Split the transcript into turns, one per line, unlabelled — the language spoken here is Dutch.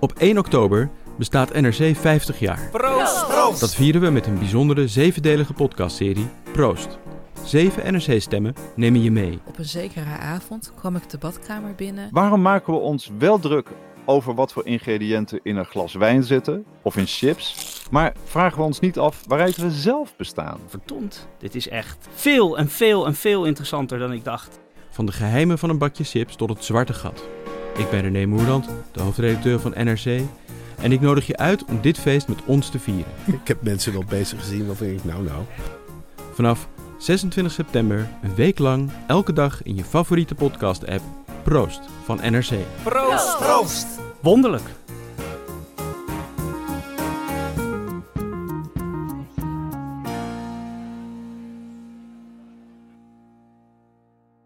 Op 1 oktober bestaat NRC 50 jaar.
Proost!
Dat vieren we met een bijzondere zevendelige podcastserie Proost. Zeven NRC-stemmen nemen je mee.
Op een zekere avond kwam ik de badkamer binnen.
Waarom maken we ons wel druk over wat voor ingrediënten in een glas wijn zitten of in chips, maar vragen we ons niet af waaruit we zelf bestaan?
Verdomd, dit is echt veel en veel en veel interessanter dan ik dacht.
Van de geheimen van een bakje chips tot het zwarte gat. Ik ben René Moerland, de hoofdredacteur van NRC. En ik nodig je uit om dit feest met ons te vieren.
Ik heb mensen wel bezig gezien waarvan ik nou nou.
Vanaf 26 september, een week lang, elke dag in je favoriete podcast-app. Proost van NRC.
Proost! Proost! Wonderlijk.